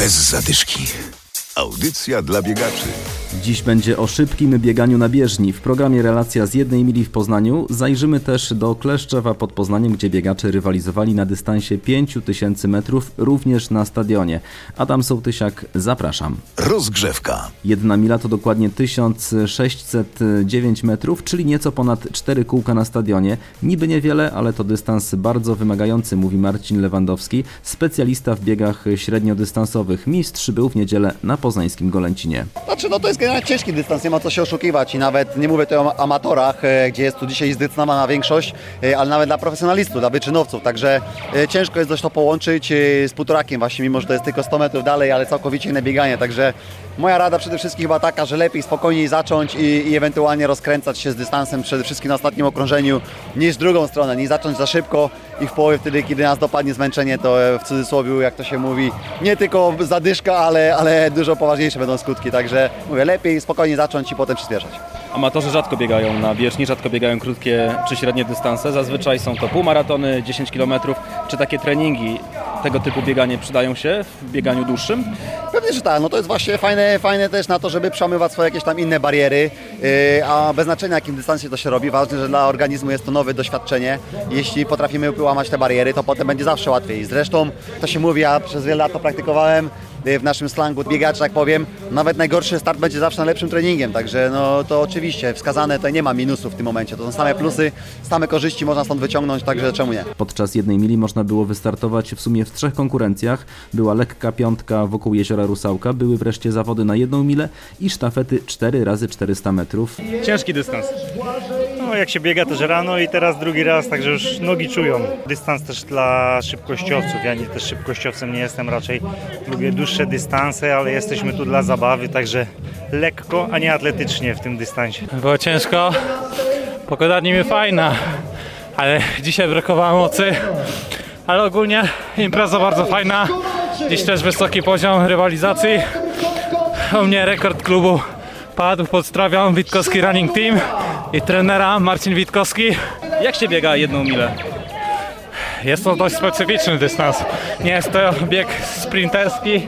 Bez zadyszki. Audycja dla biegaczy. Dziś będzie o szybkim bieganiu na bieżni. W programie Relacja z jednej mili w Poznaniu zajrzymy też do Kleszczewa pod Poznaniem, gdzie biegacze rywalizowali na dystansie 5000 metrów, również na stadionie. Adam Sołtysiak, zapraszam. Rozgrzewka. Jedna mila to dokładnie 1609 metrów, czyli nieco ponad 4 kółka na stadionie. Niby niewiele, ale to dystans bardzo wymagający, mówi Marcin Lewandowski, specjalista w biegach średniodystansowych. Mistrz był w niedzielę na poznańskim Golęcinie. Znaczy, no to jest generalnie ciężki dystans, nie ma co się oszukiwać i nawet nie mówię tutaj o amatorach, e, gdzie jest tu dzisiaj zdecydowana większość, e, ale nawet dla profesjonalistów, dla wyczynowców, także e, ciężko jest dość to połączyć z półtorakiem właśnie, mimo że to jest tylko 100 metrów dalej, ale całkowicie inne bieganie, także moja rada przede wszystkim chyba taka, że lepiej spokojniej zacząć i, i ewentualnie rozkręcać się z dystansem przede wszystkim na ostatnim okrążeniu niż drugą stronę, nie zacząć za szybko i w połowie wtedy, kiedy nas dopadnie zmęczenie, to w cudzysłowie, jak to się mówi, nie tylko zadyszka, ale, ale dużo poważniejsze będą skutki, także mówię, lepiej spokojnie zacząć i potem przyspieszać. Amatorzy rzadko biegają na bieżni, rzadko biegają krótkie czy średnie dystanse. Zazwyczaj są to półmaratony, 10 km. Czy takie treningi, tego typu bieganie przydają się w bieganiu dłuższym? Pewnie, że tak, no to jest właśnie fajne, fajne też na to, żeby przełamywać swoje jakieś tam inne bariery, yy, a bez znaczenia jakim dystansie to się robi, ważne, że dla organizmu jest to nowe doświadczenie. Jeśli potrafimy połamać te bariery, to potem będzie zawsze łatwiej. Zresztą to się mówi, ja przez wiele lat to praktykowałem, w naszym slangu biegacz, tak powiem, nawet najgorszy start będzie zawsze najlepszym treningiem, także no to oczywiście wskazane, to nie ma minusów w tym momencie, to są same plusy, same korzyści można stąd wyciągnąć, także czemu nie? Podczas jednej mili można było wystartować w sumie w trzech konkurencjach. Była lekka piątka wokół jeziora Rusałka, były wreszcie zawody na jedną milę i sztafety 4 razy 400 metrów. Ciężki dystans. No jak się biega też rano i teraz drugi raz, także już nogi czują. Dystans też dla szybkościowców. Ja nie, też szybkościowcem nie jestem raczej. Lubię dłuższe dystanse, ale jesteśmy tu dla zabawy, także lekko, a nie atletycznie w tym dystansie. Było ciężko, pogoda niby fajna, ale dzisiaj brakowało mocy. Ale ogólnie impreza bardzo fajna, dziś też wysoki poziom rywalizacji. U mnie rekord klubu padł, pozdrawiam Witkowski Running Team i trenera Marcin Witkowski. Jak się biega jedną milę? Jest to dość specyficzny dystans. Nie jest to bieg sprinterski,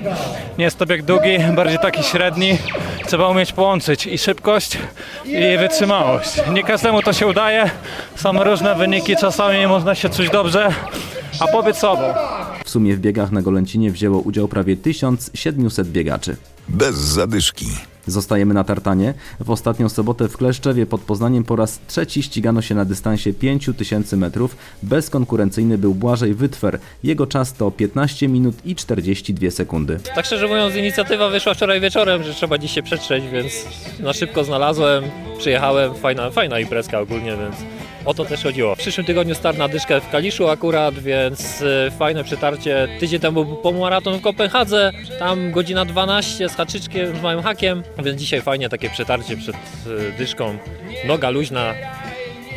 nie jest to bieg długi, bardziej taki średni. Trzeba umieć połączyć i szybkość, i wytrzymałość. Nie każdemu to się udaje, są różne wyniki, czasami można się czuć dobrze, a powiedz sobą. W sumie w biegach na Golęcinie wzięło udział prawie 1700 biegaczy. Bez zadyszki. Zostajemy na tartanie. W ostatnią sobotę w Kleszczewie pod Poznaniem po raz trzeci ścigano się na dystansie 5000 metrów. Bezkonkurencyjny był Błażej Wytwer. Jego czas to 15 minut i 42 sekundy. Tak szczerze mówiąc, inicjatywa wyszła wczoraj wieczorem, że trzeba dziś się przetrzeć, więc na szybko znalazłem, przyjechałem, fajna, fajna imprezka ogólnie, więc o to też chodziło. W przyszłym tygodniu start na dyszkę w Kaliszu akurat, więc y, fajne przetarcie. Tydzień temu był półmaraton w Kopenhadze, tam godzina 12 z haczyczkiem, z małym hakiem, więc dzisiaj fajnie takie przetarcie przed y, dyszką. Noga luźna,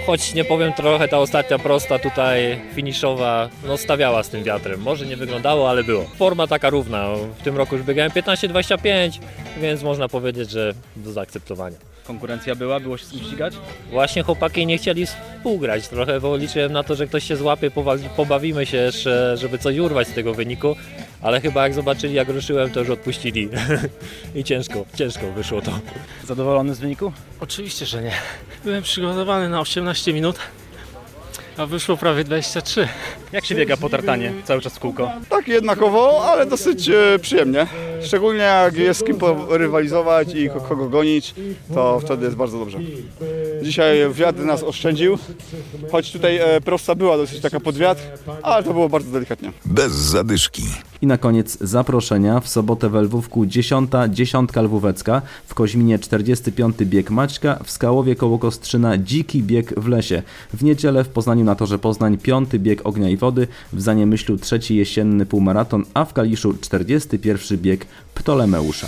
Choć nie powiem trochę, ta ostatnia prosta tutaj finiszowa, no stawiała z tym wiatrem. Może nie wyglądało, ale było. Forma taka równa. W tym roku już biegałem 15-25, więc można powiedzieć, że do zaakceptowania. Konkurencja była, było się z kim ścigać? Właśnie chłopaki nie chcieli współgrać trochę, bo liczyłem na to, że ktoś się złapie, pobawimy się jeszcze, żeby coś urwać z tego wyniku, ale chyba jak zobaczyli jak ruszyłem, to już odpuścili i ciężko, ciężko wyszło to. Zadowolony z wyniku? Oczywiście, że nie. Byłem przygotowany na 18 minut, a wyszło prawie 23. Jak się biega po tartanie cały czas w kółko? Tak jednakowo, ale dosyć e, przyjemnie. Szczególnie jak jest z kim rywalizować i ko- kogo gonić, to wtedy jest bardzo dobrze. Dzisiaj wiatr nas oszczędził, choć tutaj e, prosta była dosyć taka pod wiatr, ale to było bardzo delikatnie. Bez zadyszki. I na koniec zaproszenia. W sobotę we Lwówku 10. dziesiątka lwówecka, w Koźminie 45. bieg Maćka, w Skałowie koło Kostrzyna dziki bieg w lesie. W niedzielę w Poznaniu na torze Poznań 5. bieg ognia i wody, w Zaniemyślu trzeci jesienny półmaraton, a w Kaliszu 41. bieg Ptolemeusza.